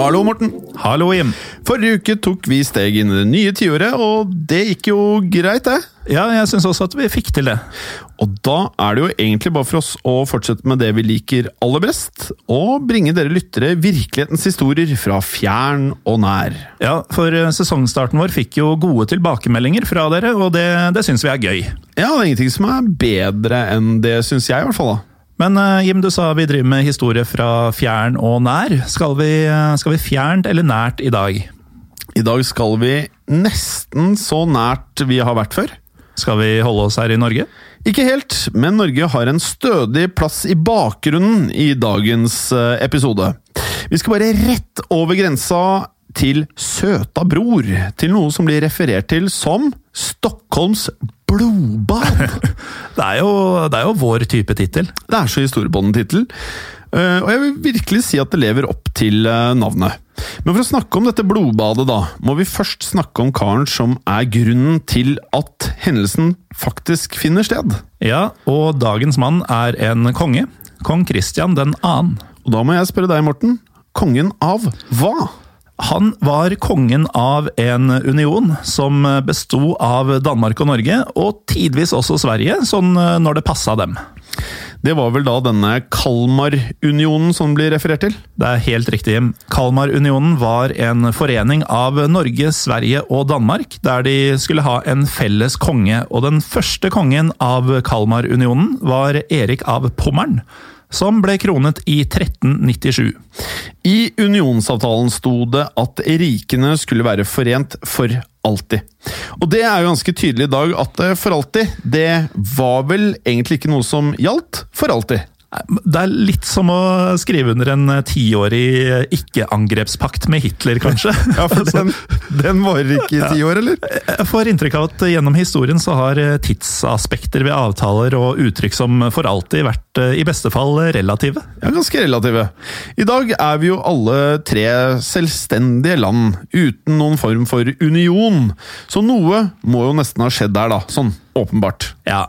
Hallo, Morten. Hallo, Jim. Forrige uke tok vi steg inn i det nye tiåret, og det gikk jo greit, det. Ja, jeg syns også at vi fikk til det. Og da er det jo egentlig bare for oss å fortsette med det vi liker aller best, og bringe dere lyttere virkelighetens historier fra fjern og nær. Ja, for eh, sesongstarten vår fikk jo gode tilbakemeldinger fra dere, og det, det syns vi er gøy. Ja, det er ingenting som er bedre enn det, syns jeg i hvert fall. da. Men eh, Jim, du sa vi driver med historie fra fjern og nær. Skal vi, eh, skal vi fjernt eller nært i dag? I dag skal vi nesten så nært vi har vært før. Skal vi holde oss her i Norge? Ikke helt, men Norge har en stødig plass i bakgrunnen i dagens eh, episode. Vi skal bare rett over grensa til Søta bror, til noe som blir referert til som Stockholms blodbad. Det er jo, det er jo vår type tittel. Det er så historiebånden tittel. Eh, og jeg vil virkelig si at det lever opp til uh, navnet. Men for å snakke om dette blodbadet, da, må vi først snakke om karen som er grunnen til at hendelsen faktisk finner sted. Ja, og dagens mann er en konge. Kong Kristian den annen. Og da må jeg spørre deg, Morten. Kongen av hva? Han var kongen av en union som besto av Danmark og Norge, og tidvis også Sverige, sånn når det passa dem. Det var vel da denne Kalmarunionen som blir referert til? Det er helt riktig, Jim. Kalmarunionen var en forening av Norge, Sverige og Danmark, der de skulle ha en felles konge. Og den første kongen av Kalmarunionen var Erik av Pommern, som ble kronet i 1397. I unionsavtalen sto det at rikene skulle være forent for alltid. Og det er jo ganske tydelig i dag at eh, for alltid, det var vel egentlig ikke noe som gjaldt for alltid. Det er litt som å skrive under en tiårig ikke-angrepspakt med Hitler, kanskje. Ja, for den, den varer ikke i ti år, eller? Jeg får inntrykk av at gjennom historien så har tidsaspekter ved avtaler og uttrykk som for alltid vært i beste fall relative. Ja, ganske relative. I dag er vi jo alle tre selvstendige land, uten noen form for union. Så noe må jo nesten ha skjedd der, da. Sånn åpenbart. Ja,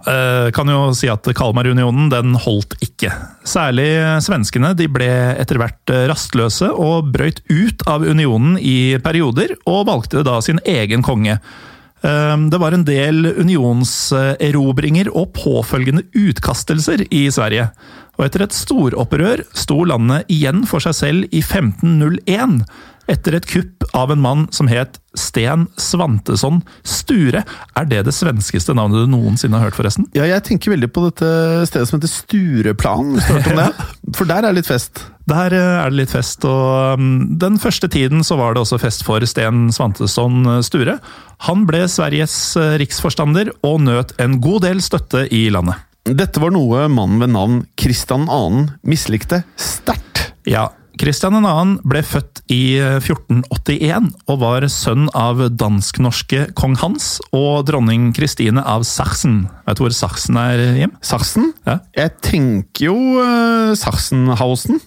kan jo si at Kalmarunionen den holdt ikke. Særlig svenskene de ble etter hvert rastløse og brøyt ut av unionen i perioder, og valgte da sin egen konge. Det var en del unionserobringer og påfølgende utkastelser i Sverige. Og etter et storopprør sto landet igjen for seg selv i 1501 etter et kupp av en mann som het Sten Svantesson Sture. Er det det svenskeste navnet du noensinne har hørt, forresten? Ja, jeg tenker veldig på dette stedet som heter Stureplan, hvis du har hørt om det? For der er det litt fest. Der er det litt fest, og den første tiden så var det også fest for Sten Svantesson Sture. Han ble Sveriges riksforstander og nøt en god del støtte i landet. Dette var noe mannen ved navn Kristian 2. mislikte sterkt. Ja, Kristian 2. ble født i 1481 og var sønn av dansk-norske kong Hans og dronning Kristine av Sachsen. Vet du hvor Sachsen er, Jim? Sachsen? Ja. Jeg tenker jo uh, Sachsenhausen.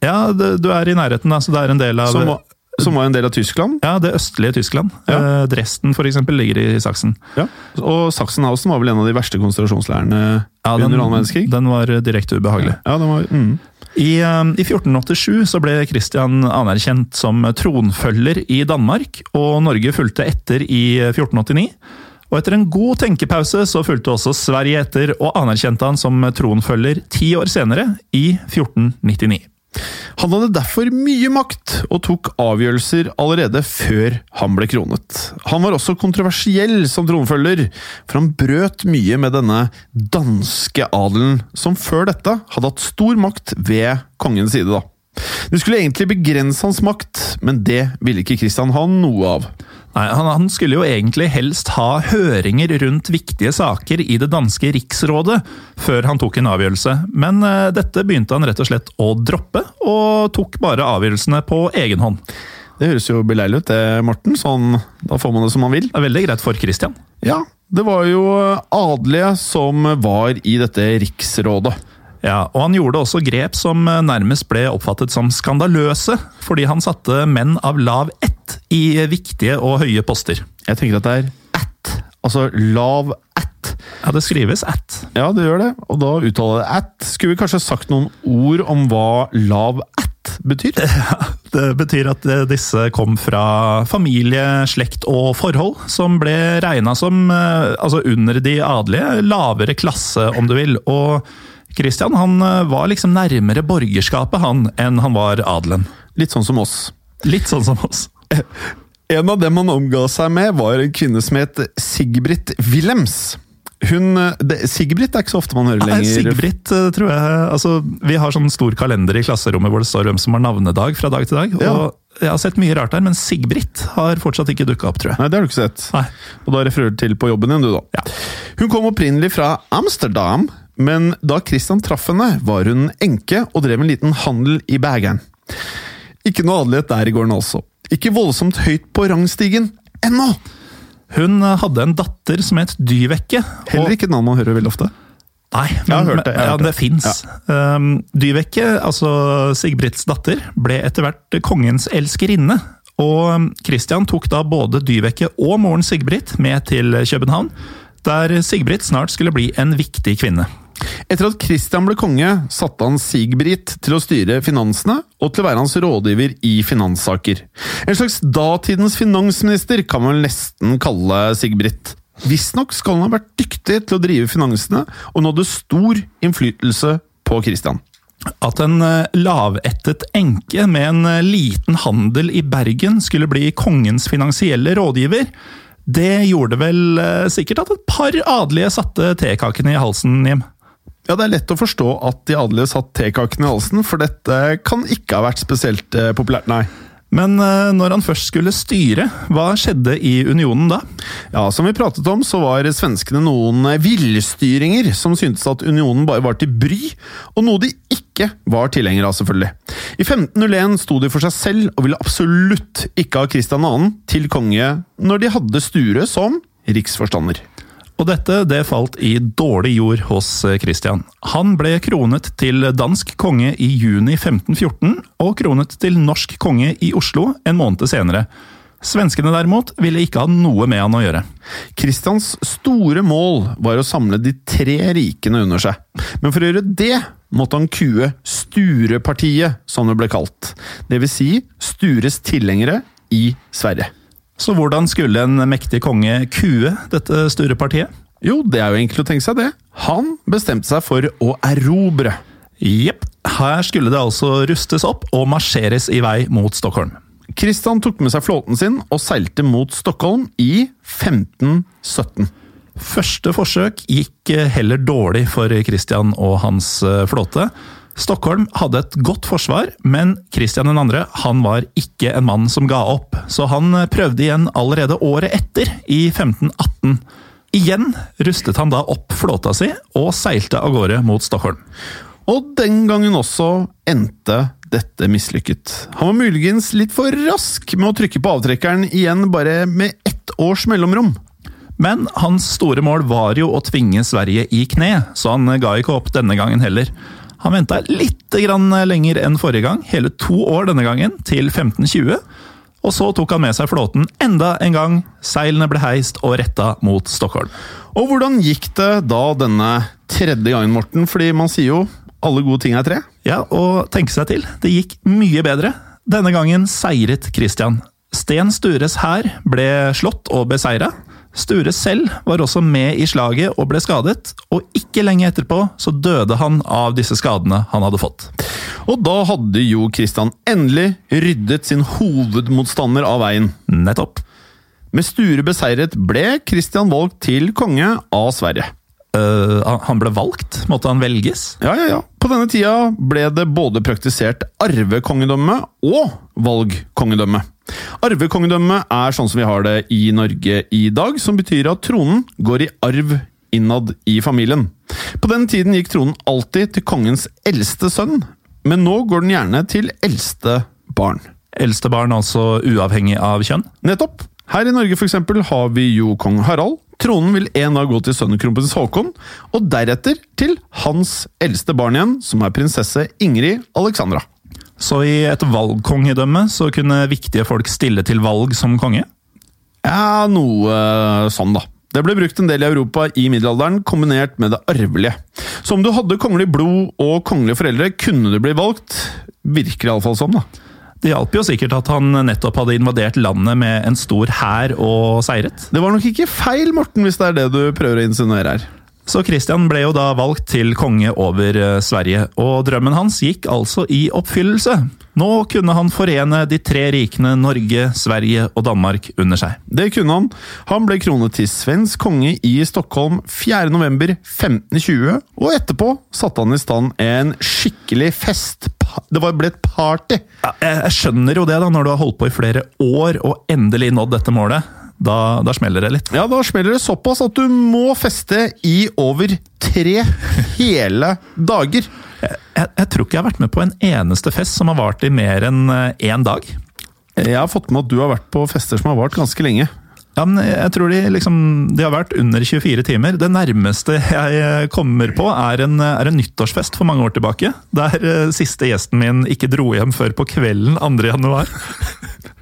Ja, det, du er i nærheten, da, så det er en del av Som, som var en del av Tyskland. Ja, det østlige Tyskland. Ja. Eh, Dresden for eksempel ligger i Saksen. Ja. Og Sachsenhausen var vel en av de verste konsentrasjonsleirene Ja, under den, annen verdenskrig. den var direkte ubehagelig. Ja, den var, mm. I, eh, I 1487 så ble Kristian anerkjent som tronfølger i Danmark, og Norge fulgte etter i 1489. Og etter en god tenkepause så fulgte også Sverige etter, og anerkjente han som tronfølger ti år senere, i 1499. Han hadde derfor mye makt, og tok avgjørelser allerede før han ble kronet. Han var også kontroversiell som tronfølger, for han brøt mye med denne danske adelen, som før dette hadde hatt stor makt ved kongens side. da. Det skulle egentlig begrense hans makt, men det ville ikke Kristian ha noe av. Nei, han, han skulle jo egentlig helst ha høringer rundt viktige saker i det danske riksrådet før han tok en avgjørelse, men uh, dette begynte han rett og slett å droppe, og tok bare avgjørelsene på egen hånd. Det høres jo beleilig ut, det, Morten. Sånn, da får man det som man vil. Det er veldig greit for Christian. Ja, det var jo adelige som var i dette riksrådet. Ja, og han gjorde også grep som eh, nærmest ble oppfattet som skandaløse, fordi han satte menn av lav ett i viktige og høye poster. Jeg tenker at det er at, altså lav at. Ja, det skrives at. Ja, det gjør det, og da uttaler det at. Skulle vi kanskje sagt noen ord om hva lav at betyr? Ja, Det betyr at eh, disse kom fra familie, slekt og forhold, som ble regna som eh, altså under de adelige, lavere klasse, om du vil. Og Christian han eh, var liksom nærmere borgerskapet han enn han var adelen. Litt sånn som oss. Litt sånn som oss. En av dem han omga seg med, var en kvinne som het Sigbritt Willems. Hun, det, Sigbritt er ikke så ofte man hører lenger. Sigbritt, eh, tror jeg altså, Vi har sånn stor kalender i klasserommet hvor det står hvem som har navnedag fra dag til dag. Ja. Og Jeg har sett mye rart der, men Sigbritt har fortsatt ikke dukka opp, tror jeg. Nei, det har du ikke sett. Nei. Og da refererer du til på jobben din, du, da. Ja. Hun kom opprinnelig fra Amsterdam, men da Christian traff henne, var hun enke og drev en liten handel i Bergen. Ikke noe adelighet der i gården altså. Ikke voldsomt høyt på rangstigen ennå! Hun eh, hadde en datter som het Dyvekke. Heller ikke et navn man hører veldig ofte. Nei, men, det, ja, det. det fins. Um, Dyvekke, altså Sigbritts datter, ble etter hvert kongens elskerinne. Og um, Christian tok da både Dyvekke og moren Sigbritt med til København, der Sigbritt snart skulle bli en viktig kvinne. Etter at Christian ble konge, satte han Sigbritt til å styre finansene og til å være hans rådgiver i finanssaker. En slags datidens finansminister kan man nesten kalle Sigbritt. Visstnok skal han ha vært dyktig til å drive finansene, og nådde stor innflytelse på Christian. At en eh, lavettet enke med en eh, liten handel i Bergen skulle bli kongens finansielle rådgiver, det gjorde vel eh, sikkert at et par adelige satte tekakene i halsen, Jim. Ja, Det er lett å forstå at de adelige satt tekakene i halsen, for dette kan ikke ha vært spesielt eh, populært, nei. Men eh, når han først skulle styre, hva skjedde i unionen da? Ja, Som vi pratet om, så var svenskene noen villstyringer som syntes at unionen bare var til bry, og noe de ikke var tilhengere av, selvfølgelig. I 1501 sto de for seg selv og ville absolutt ikke ha Kristian 2. til konge når de hadde Sture som riksforstander. Og dette det falt i dårlig jord hos eh, Christian. Han ble kronet til dansk konge i juni 1514, og kronet til norsk konge i Oslo en måned senere. Svenskene derimot ville ikke ha noe med han å gjøre. Kristians store mål var å samle de tre rikene under seg, men for å gjøre det måtte han kue Sturepartiet, som det ble kalt. Det vil si Stures tilhengere i Sverige. Så hvordan skulle en mektig konge kue dette Sture-partiet? Jo, det er jo enkelt å tenke seg det. Han bestemte seg for å erobre. Jepp, her skulle det altså rustes opp og marsjeres i vei mot Stockholm. Kristian tok med seg flåten sin og seilte mot Stockholm i 1517. Første forsøk gikk heller dårlig for Kristian og hans eh, flåte. Stockholm hadde et godt forsvar, men Kristian 2. han var ikke en mann som ga opp, så han prøvde igjen allerede året etter, i 1518. Igjen rustet han da opp flåta si og seilte av gårde mot Stockholm. Og den gangen også endte dette mislykket. Han var muligens litt for rask med å trykke på avtrekkeren igjen bare med ett års mellomrom. Men hans store mål var jo å tvinge Sverige i kne, så han ga ikke opp denne gangen heller. Han venta litt grann lenger enn forrige gang, hele to år denne gangen, til 1520. Og så tok han med seg flåten enda en gang. Seilene ble heist og retta mot Stockholm. Og hvordan gikk det da denne tredje gangen, Morten? Fordi man sier jo alle gode ting er tre. Ja, og tenke seg til, det gikk mye bedre. Denne gangen seiret Christian. Sten Stures hær ble slått og beseira. Sture selv var også med i slaget og ble skadet, og ikke lenge etterpå så døde han av disse skadene han hadde fått. Og da hadde jo Kristian endelig ryddet sin hovedmotstander av veien. Nettopp. Med Sture beseiret ble Kristian valgt til konge av Sverige. Uh, han ble valgt? Måtte han velges? Ja, ja, ja. På denne tida ble det både praktisert arvekongedømme og valgkongedømme. Arvekongedømme er sånn som vi har det i Norge i dag, som betyr at tronen går i arv innad i familien. På den tiden gikk tronen alltid til kongens eldste sønn, men nå går den gjerne til eldste barn. Eldste barn altså uavhengig av kjønn? Nettopp. Her i Norge for eksempel, har vi jo kong Harald. Tronen vil en dag gå til sønnen kronprins Haakon, og deretter til hans eldste barn igjen, som er prinsesse Ingrid Alexandra. Så i et valgkongedømme så kunne viktige folk stille til valg som konge? Ja, noe sånn, da. Det ble brukt en del i Europa i middelalderen, kombinert med det arvelige. Så om du hadde kongelig blod og kongelige foreldre, kunne du bli valgt. Virker det iallfall sånn, da. Det hjalp jo sikkert at han nettopp hadde invadert landet med en stor hær og seiret. Det var nok ikke feil, Morten, hvis det er det du prøver å insinuere her. Så Christian ble jo da valgt til konge over eh, Sverige, og drømmen hans gikk altså i oppfyllelse. Nå kunne han forene de tre rikene Norge, Sverige og Danmark under seg. Det kunne han. Han ble kronet til svensk konge i Stockholm 4.11.1520, og etterpå satte han i stand en skikkelig fest. Det ble et party! Ja, jeg skjønner jo det, da, når du har holdt på i flere år og endelig nådd dette målet. Da, da, smeller det litt. Ja, da smeller det såpass at du må feste i over tre hele dager. Jeg, jeg, jeg, tror ikke jeg har vært med på en eneste fest som har vart i mer enn én eh, dag. Jeg har fått med at du har vært på fester som har vart ganske lenge. Ja, men jeg tror de, liksom, de har vært under 24 timer. Det nærmeste jeg eh, kommer på, er en, er en nyttårsfest for mange år tilbake. Der siste gjesten min ikke dro hjem før på kvelden 2. januar.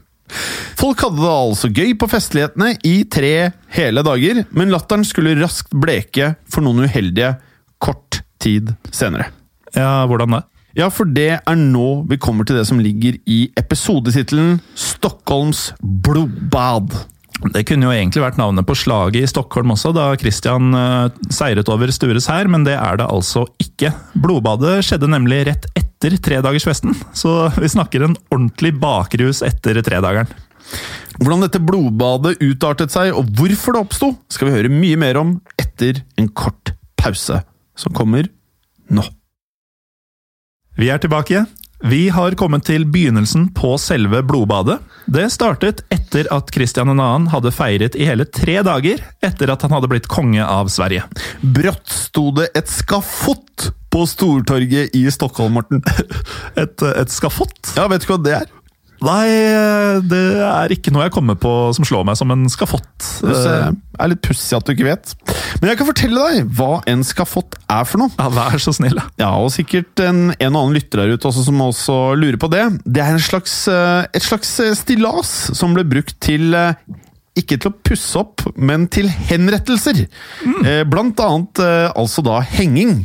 Folk hadde det altså gøy på festlighetene i tre hele dager, men latteren skulle raskt bleke for noen uheldige kort tid senere. Ja, hvordan det? Ja, for det er nå vi kommer til det som ligger i episodetittelen Stockholms blodbad. Det kunne jo egentlig vært navnet på slaget i Stockholm også, da Christian uh, seiret over Stures hær, men det er det altså ikke. Blodbadet skjedde nemlig rett etter tredagersfesten, så vi snakker en ordentlig bakrus etter tredageren. Hvordan dette blodbadet utartet seg, og hvorfor det oppsto, skal vi høre mye mer om etter en kort pause, som kommer nå. Vi er tilbake. Vi har kommet til begynnelsen på selve blodbadet. Det startet etter at Kristian 2. hadde feiret i hele tre dager etter at han hadde blitt konge av Sverige. Brått sto det et skafott på Stortorget i Stockholm, Morten. Et, et skafott? Ja, vet du hva det er? Nei, det er ikke noe jeg kommer på som slår meg som en skafott. Det er litt pussig at du ikke vet. Men jeg kan fortelle deg hva en skafott er for noe. Ja, Vær så snill. Ja, Og sikkert en, en og annen lytter der ute også som også lurer på det. Det er slags, eh, et slags eh, stillas som ble brukt til eh, ikke til å pusse opp, men til henrettelser. Mm. Blant annet altså da henging.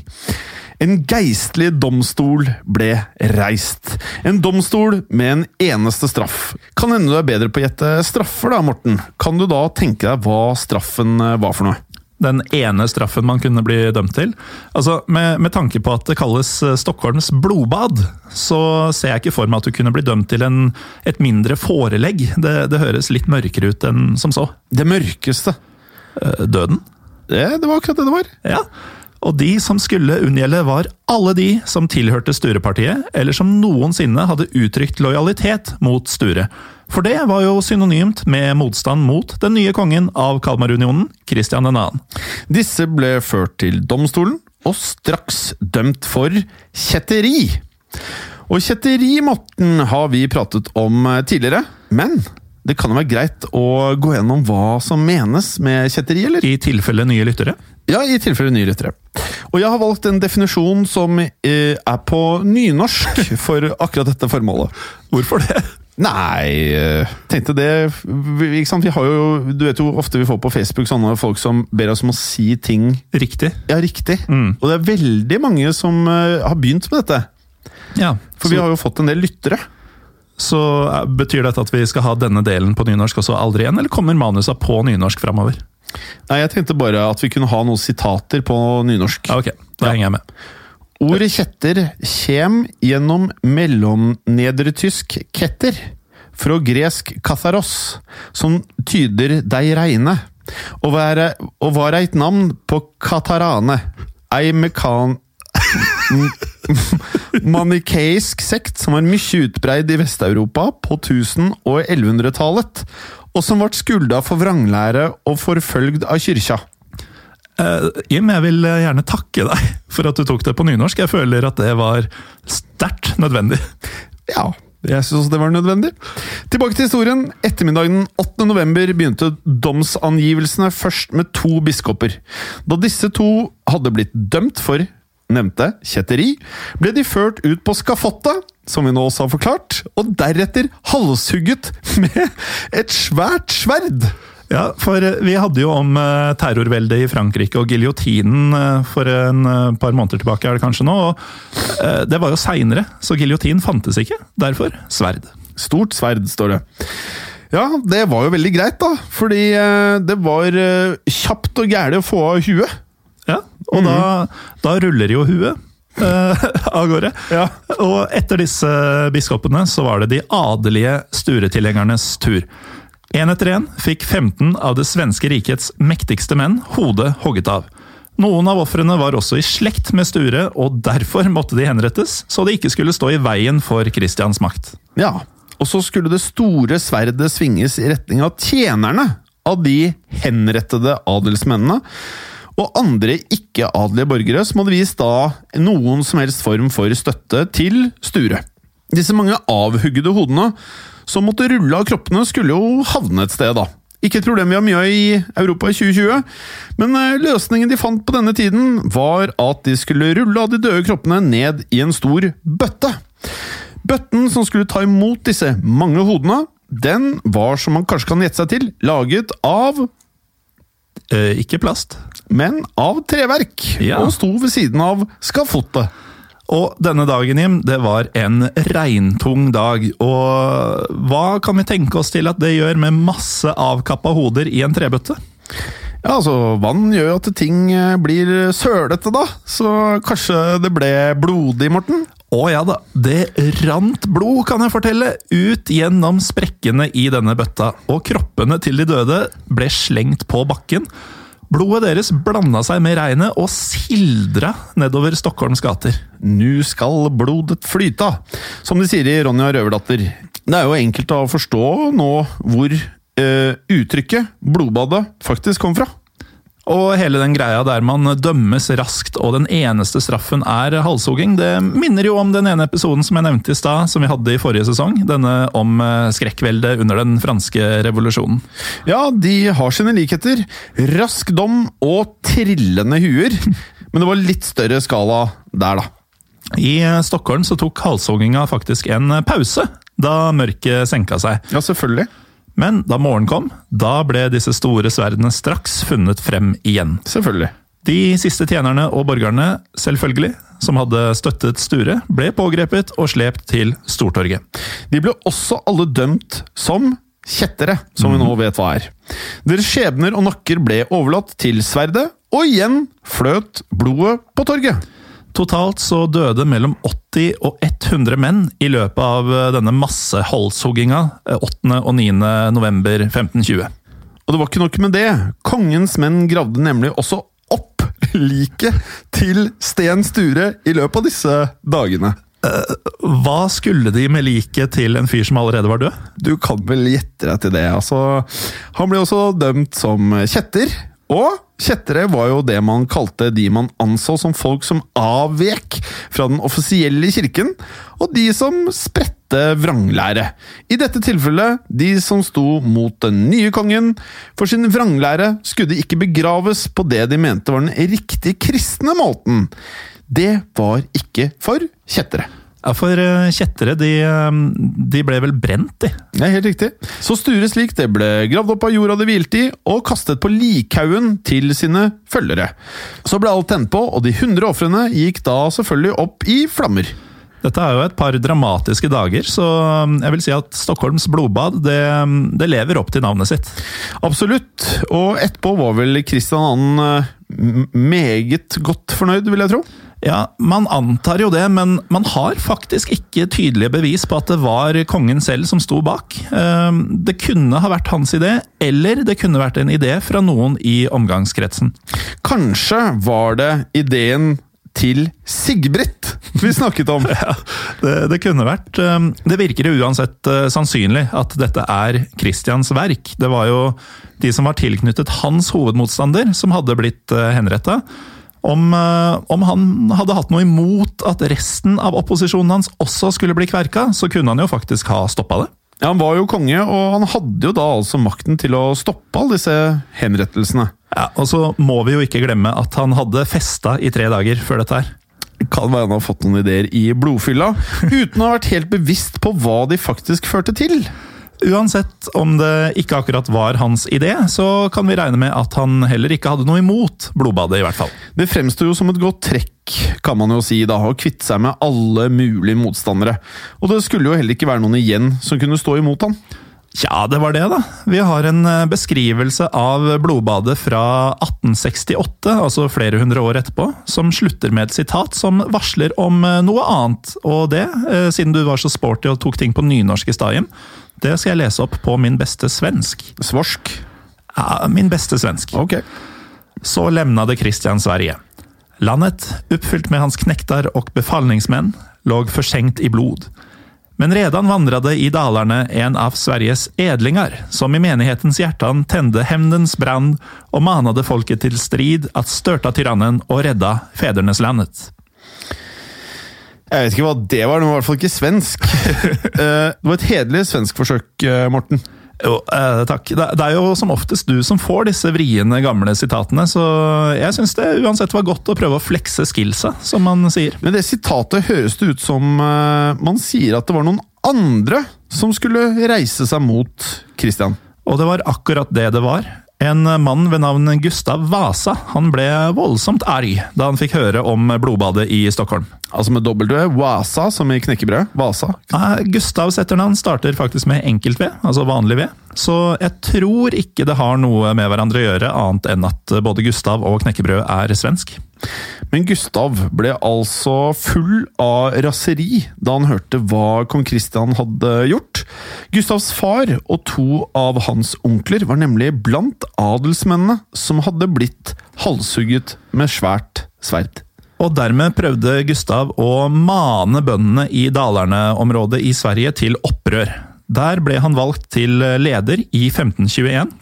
En geistlig domstol ble reist. En domstol med en eneste straff. Kan hende du er bedre på å gjette straffer, da, Morten. Kan du da tenke deg hva straffen eh, var for noe? Den ene straffen man kunne bli dømt til. Altså, med, med, tanke på at det kalles eh, Stockholms blodbad, så ser jeg ikke for meg at du kunne bli dømt til en, et mindre forelegg. Det, det høres litt mørkere ut enn som så. Det mørkeste? Eh, døden? Det, det var akkurat det det var. Ja, og de som skulle unngjelde, var alle de som tilhørte Sture-partiet, eller som noensinne hadde uttrykt lojalitet mot Sture. For det var jo synonymt med motstand mot den nye kongen av Kalmarunionen, Kristian 2. Disse ble ført til domstolen, og straks dømt for kjetteri. Og kjetteri, Morten, har vi pratet om tidligere, men det kan jo være greit å gå gjennom hva som menes med kjetteri, eller? I tilfelle nye lyttere? Ja, i tilfelle nye lyttere. Og jeg har valgt en definisjon som eh, er på nynorsk for akkurat dette formålet. Hvorfor det? Nei, eh, tenkte det ikke sant? Vi har jo, Du vet jo ofte vi får på Facebook sånne folk som ber oss om å si ting Riktig. Ja, riktig. Mm. Og det er veldig mange som eh, har begynt med dette. Ja, For så, vi har jo fått en del lyttere. så betyr dette at vi skal ha denne delen på nynorsk også aldri igjen, eller kommer manusa på nynorsk framover? Nei, Jeg tenkte bare at vi kunne ha noen sitater på nynorsk. Ja, ok, da Ja. henger jeg med. Ordet kjetter kjem gjennom mellomnedretysk ketter, fra gresk katharos, som tyder dei reine, og var, og var eit navn på katarane, ei mekan... manikeisk sekt som var mye utbreid i Vest-Europa på 1000- og 1100-tallet, og som ble skulda for vranglære og forfølgd av kyrkja. Eh, Jim, jeg vil eh, gjerne takke deg for at du tok det på nynorsk. Jeg føler at det var sterkt nødvendig. Ja, jeg syns også det var nødvendig. Tilbake til historien. Ettermiddagen 8. november begynte domsangivelsene først med to biskoper. Da disse to hadde blitt dømt for nevnte kjetteri, ble de ført ut på skafottet, som vi nå også har forklart, og deretter halshugget med et svært sverd. Ja, for eh, vi hadde jo om eh, terrorveldet i Frankrike og giljotinen eh, for en par måneder tilbake, er det kanskje nå. og Det var jo seinere, så giljotin fantes ikke. Derfor sverd. Stort sverd, står det. Ja, det var jo veldig greit, da. Fordi det var kjapt og gæli å få av huet. Ja, og da, da ruller jo huet eh, av gårde. Ja. Og etter disse biskopene så var det de adelige sturetilhengernes tur. En etter en fikk 15 av det svenske rikets mektigste menn hodet hogget av. Noen av ofrene var også i slekt med Sture, og derfor måtte de henrettes, så de ikke skulle stå i veien for Kristians makt. Ja, og så skulle det store sverdet svinges i retning av tjenerne av de henrettede adelsmennene, og andre ikke-adelige borgere som hadde vist da noen som helst form for støtte til Sture. Disse mange avhuggede hodene som måtte rulle av kroppene, skulle jo havne et sted, da. Ikke et problem vi har mye av i Europa i 2020, men eh, løsningen de fant på denne tiden, var at de skulle rulle av de døde kroppene ned i en stor bøtte. Bøtten som skulle ta imot disse mange hodene, den var, som man kanskje kan gjette seg til, laget av Eh, ikke plast. Men av treverk, Ja. og sto ved siden av skafottet. Og denne dagen, Jim, det var en regntung dag. Og hva kan vi tenke oss til at det gjør med masse avkappa hoder i en trebøtte? Ja, altså, Vann gjør jo at ting eh, blir sølete, da, så kanskje det ble blodig, Morten? Å ja da, det rant blod, kan jeg fortelle, ut gjennom sprekkene i denne bøtta, og kroppene til de døde ble slengt på bakken. Blodet deres blanda seg med regnet og sildra nedover Stockholms gater. Nu skal blodet flyta, som de sier i Ronja Røverdatter. Det er jo enkelt å forstå nå hvor eh, uttrykket 'blodbadet' faktisk kom fra. Og hele den greia der man dømmes raskt, og den eneste straffen er halshogging, det minner jo om den ene episoden som jeg nevnte i stad, som vi hadde i forrige sesong. Denne om eh, skrekkveldet under den franske revolusjonen. Ja, de har sine likheter. Rask dom og trillende huer. Men det var litt større skala der, da. I Stockholm så tok halshogginga faktisk en pause da mørket senka seg. Ja, selvfølgelig. Men da morgenen kom, da ble disse store sverdene straks funnet frem igjen. Selvfølgelig. De siste tjenerne og borgerne, selvfølgelig, som hadde støttet Sture, ble pågrepet og slept til Stortorget. De ble også alle dømt som kjettere, som vi nå vet hva er. Deres skjebner og nakker ble overlatt til sverdet, og igjen fløt blodet på torget. Totalt så døde mellom 80 og 100 menn i løpet av eh, denne massehalshogginga eh, 8. og 9. november 1520. Og det var ikke nok med det. Kongens menn gravde nemlig også opp liket til Sten Sture i løpet av disse dagene. Hva skulle de med liket til en fyr som allerede var død? Du kan vel gjette deg til det. altså. Han ble også dømt som kjetter. Og kjettere var jo det man kalte de man anså som folk som avvek fra den offisielle kirken, og de som spredte vranglære. I dette tilfellet de som sto mot den nye kongen. For sin vranglære skulle ikke begraves på det de mente var den riktige kristne måten. Det var ikke for kjettere. Ja, for eh, kjettere, de, eh, de ble vel brent, de. Er helt riktig. Så Stures lik det ble gravd opp av jorda det hvilte i, og kastet på likhaugen til sine følgere. Så ble alt tent på, og de 100 ofrene gikk da selvfølgelig opp i flammer. Dette er jo et par dramatiske dager, så um, jeg vil si at Stockholms blodbad det, det lever opp til navnet sitt. Absolutt. Og etterpå var vel Kristian 2. meget godt fornøyd, vil jeg tro? Ja, Man antar jo det, men man har faktisk ikke tydelige bevis på at det var kongen selv som sto bak. Um, det kunne ha vært hans idé, eller det kunne vært en idé fra noen i omgangskretsen. Kanskje var det ideen til Sigbritt vi snakket om. ja, det, det, kunne vært. Um, det virker jo uansett uh, sannsynlig at dette er Christians verk. Det var jo de som var tilknyttet hans hovedmotstander, som hadde blitt uh, henretta. Om, uh, om, han hadde hatt noe imot at resten av opposisjonen hans også skulle bli kverka, så kunne han jo faktisk ha stoppa det. Ja, Han var jo konge, og han hadde jo da altså makten til å stoppe alle disse henrettelsene. Ja, Og så må vi jo ikke glemme at han hadde festa i tre dager før dette her. Kan være han har fått noen ideer i blodfylla, uten å ha vært helt bevisst på hva de faktisk førte til. Uansett om det ikke akkurat var hans idé, så kan vi regne med at han heller ikke hadde noe imot blodbadet, i hvert fall. Det fremstår jo som et godt trekk, kan man jo si, da, å kvitte seg med alle mulige motstandere. Og det skulle jo heller ikke være noen igjen som kunne stå imot han. Tja, det var det, da. Vi har en eh, beskrivelse av blodbadet fra 1868, altså flere hundre år etterpå, som slutter med et sitat som varsler om eh, noe annet. Og det, eh, siden du var så sporty og tok ting på nynorsk i stad, det skal jeg lese opp på min beste svensk. Svorsk? Ja, min beste svensk. Ok. Så lämnade Kristian Sverige. Landet, uppfyllt med hans knektar och befallningsmän, låg försänkt i blod. Men redan vandrade i Dalarne en av Sveriges edlingar, som i menighetens hjärtan tände hämndens brand och manade folket till strid att störta tyrannen och rädda fäderneslandet. Jeg vet ikke hva det var, det var i hvert fall ikke svensk. Eh, det var et hederlig svenskforsøk, forsøk, Morten. Jo, eh, takk. Det, det, er jo som oftest du som får disse vriene, gamle sitatene, så jeg syns det uansett var godt å prøve å flekse skillsa, som man sier. Men det sitatet høres det ut som eh, man sier at det var noen andre som skulle reise seg mot Christian. Og det var akkurat det det var. En mann ved navn Gustav Vasa han ble voldsomt arg da han fikk høre om blodbadet i Stockholm. Altså med W? Vasa, som i knekkebrød? Vasa? Eh, Gustavs etternavn starter faktisk med enkelt V, altså vanlig V. Så jeg tror ikke det har noe med hverandre å gjøre, annet enn at både Gustav og knekkebrød er svensk. Men Gustav ble altså full av raseri da han hørte hva kong Kristian hadde gjort. Gustavs far og to av hans onkler var nemlig blant adelsmennene som hadde blitt halshugget med svært sverd. Og dermed prøvde Gustav å mane bøndene i Dalarne-området i Sverige til opprør. Der ble han valgt til leder i 1521.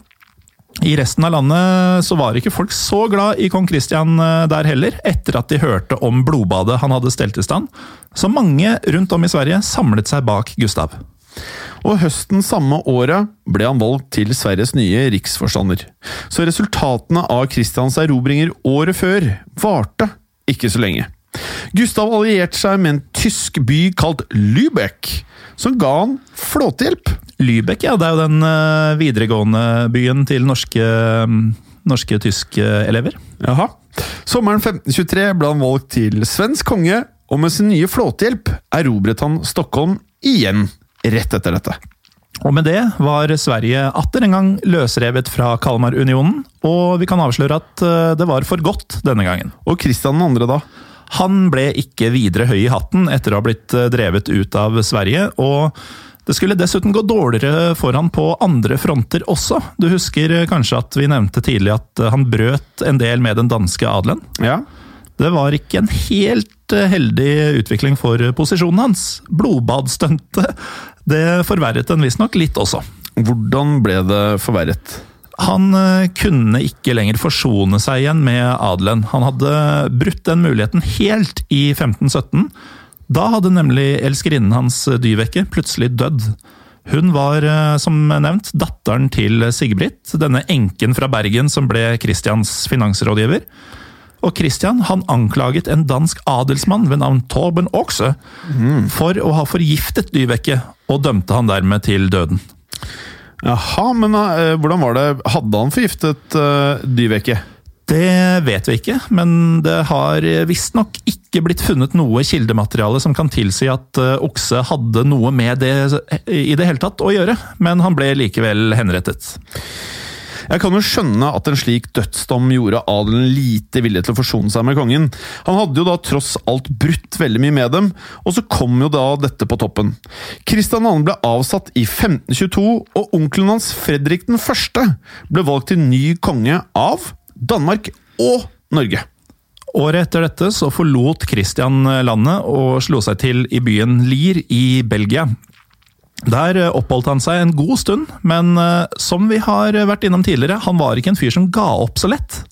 I resten av landet så var ikke folk så glad i kong Christian eh, der heller, etter at de hørte om blodbadet han hadde stelt i stand. Så mange rundt om i Sverige samlet seg bak Gustav. Og høsten samme året ble han valgt til Sveriges nye riksforstander. Så resultatene av Kristians erobringer året før varte ikke så lenge. Gustav allierte seg med en tysk by kalt Lübeck, som ga han flåtehjelp. Lübeck, ja. Det er jo den uh, videregående byen til norske, norske tyske elever. Jaha. Sommeren 1523 ble han valgt til svensk konge, og med sin nye flåtehjelp erobret han Stockholm igjen rett etter dette. Og med det var Sverige atter en gang løsrevet fra Kalmarunionen, og vi kan avsløre at eh, det var for godt denne gangen. Og Kristian 2., da? Han ble ikke videre høy i hatten etter å ha blitt eh, drevet ut av Sverige, og det skulle dessuten gå dårligere for han på andre fronter også. Du husker kanskje at vi nevnte tidlig at han brøt en del med den danske adelen? Ja. Det var ikke en helt eh, heldig utvikling for posisjonen hans. Blodbadstuntet det forverret den visstnok litt også. Hvordan ble det forverret? Han eh, kunne ikke lenger forsone seg igjen med adelen. Han hadde brutt den muligheten helt i 1517. Da hadde nemlig elskerinnen hans Dyveke plutselig dødd. Hun var, eh, som nevnt, datteren til Sigbritt, denne enken fra Bergen som ble Christians finansrådgiver. Og Christian han anklaget en dansk adelsmann ved navn Torben Oksø for å ha forgiftet Dyveke, og dømte han dermed til døden. Jaha, men uh, hvordan var det? Hadde han forgiftet uh, Dyveke? Det vet vi ikke, men det har visstnok ikke blitt funnet noe kildemateriale som kan tilsi at eh, Okse hadde noe med det i det hele tatt å gjøre, men han ble likevel henrettet. Jeg kan jo skjønne at en slik dødsdom gjorde adelen lite villig til å forsone seg med kongen. Han hadde jo da tross alt brutt veldig mye med dem, og så kom jo da dette på toppen. Kristian 2. ble avsatt i 1522, og onkelen hans Fredrik 1. ble valgt til ny konge av Danmark og Norge. Året etter dette så forlot Christian landet og slo seg til i byen Lier i Belgia. Der oppholdt han seg en god stund, men eh, som vi har vært innom tidligere, han var ikke en fyr som ga opp så lett.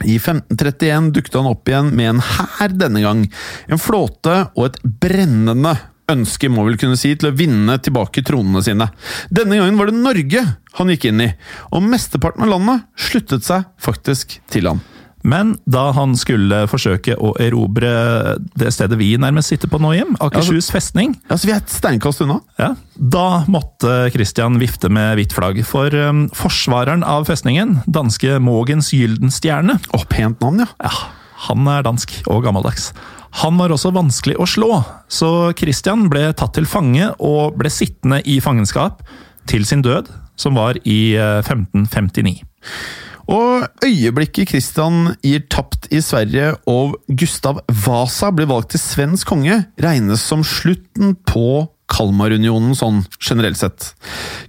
I 1531 dukket han opp igjen med en hær denne gang. En flåte og et brennende ønske, må vel kunne si, til å vinne tilbake tronene sine. Denne gangen var det Norge han gikk inn i, og mesteparten av landet sluttet seg faktisk til ham. Men da han skulle forsøke å erobre det stedet vi nærmest sitter på nå, Jim, Akershus festning Altså, Vi er et steinkast unna. Ja, Da måtte Christian vifte med hvitt flagg, for um, forsvareren av festningen, danske Mogens Gyldenstjerne Å, pent navn, ja. ja. Han er dansk og gammeldags. Han var også vanskelig å slå, så Christian ble tatt til fange og ble sittende i fangenskap til sin død, som var i 1559. Og øyeblikket Kristian gir tapt i Sverige og Gustav Vasa blir valgt til svensk konge, regnes som slutten på Kalmarunionen sånn generelt sett.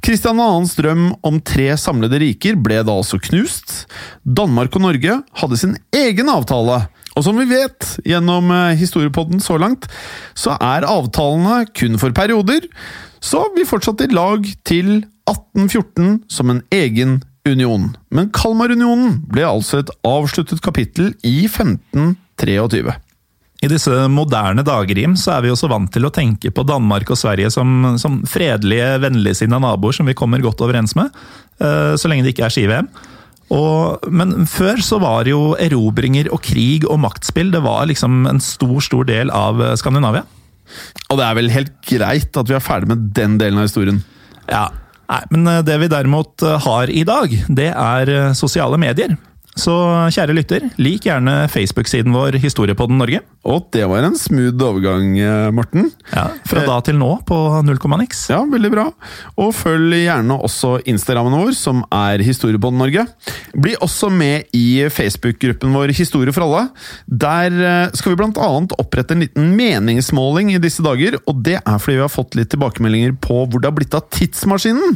Kristian 2.s drøm om tre samlede riker ble da altså knust. Danmark og Norge hadde sin egen avtale. Og som vi vet gjennom eh, historiepodden så langt, så er avtalene kun for perioder. Så vi fortsatte i lag til 1814 som en egen union. Men Kalmarunionen ble altså et avsluttet kapittel i 1523. I disse moderne dager Jim, så er vi også vant til å tenke på Danmark og Sverige som, som fredelige, vennligsinna naboer som vi kommer godt overens med, uh, så lenge det ikke er ski-VM. Men før så var jo erobringer og krig og maktspill det var liksom en stor, stor del av Skandinavia. Og det er vel helt greit at vi er ferdig med den delen av historien? Ja, Nei, men det vi derimot har i dag, det er sosiale medier. Så kjære lytter, lik gjerne Facebook-siden vår Historiepodden Norge. Og det var en smooth overgang, Morten. Ja, Fra da til nå på null komma niks. Ja, veldig bra. Og følg gjerne også Instagrammen vår, som er Historiepodden Norge. Bli også med i Facebook-gruppen vår Historie for alle. Der skal vi bl.a. opprette en liten meningsmåling i disse dager, og det er fordi vi har fått litt tilbakemeldinger på hvor det har blitt av tidsmaskinen.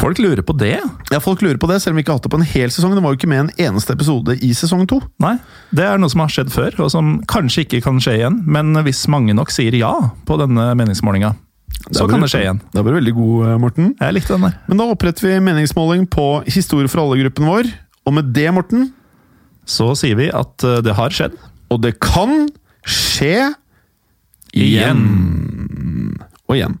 Folk lurer på det? Ja, folk lurer på det, selv om vi ikke har hatt det på en hel sesong. Det var jo ikke med en eneste episode i sesong to. Nei, det er noe som har skjedd før, og som kanskje ikke kan skje igjen. Men hvis mange nok sier ja på denne meningsmålinga, så kan det skje igjen. Det ble veldig god, Morten. Jeg likte den der. Men da oppretter vi meningsmåling på Historie for alle-gruppen vår. Og med det, Morten Så sier vi at det har skjedd. Og det kan skje igjen. Og igjen.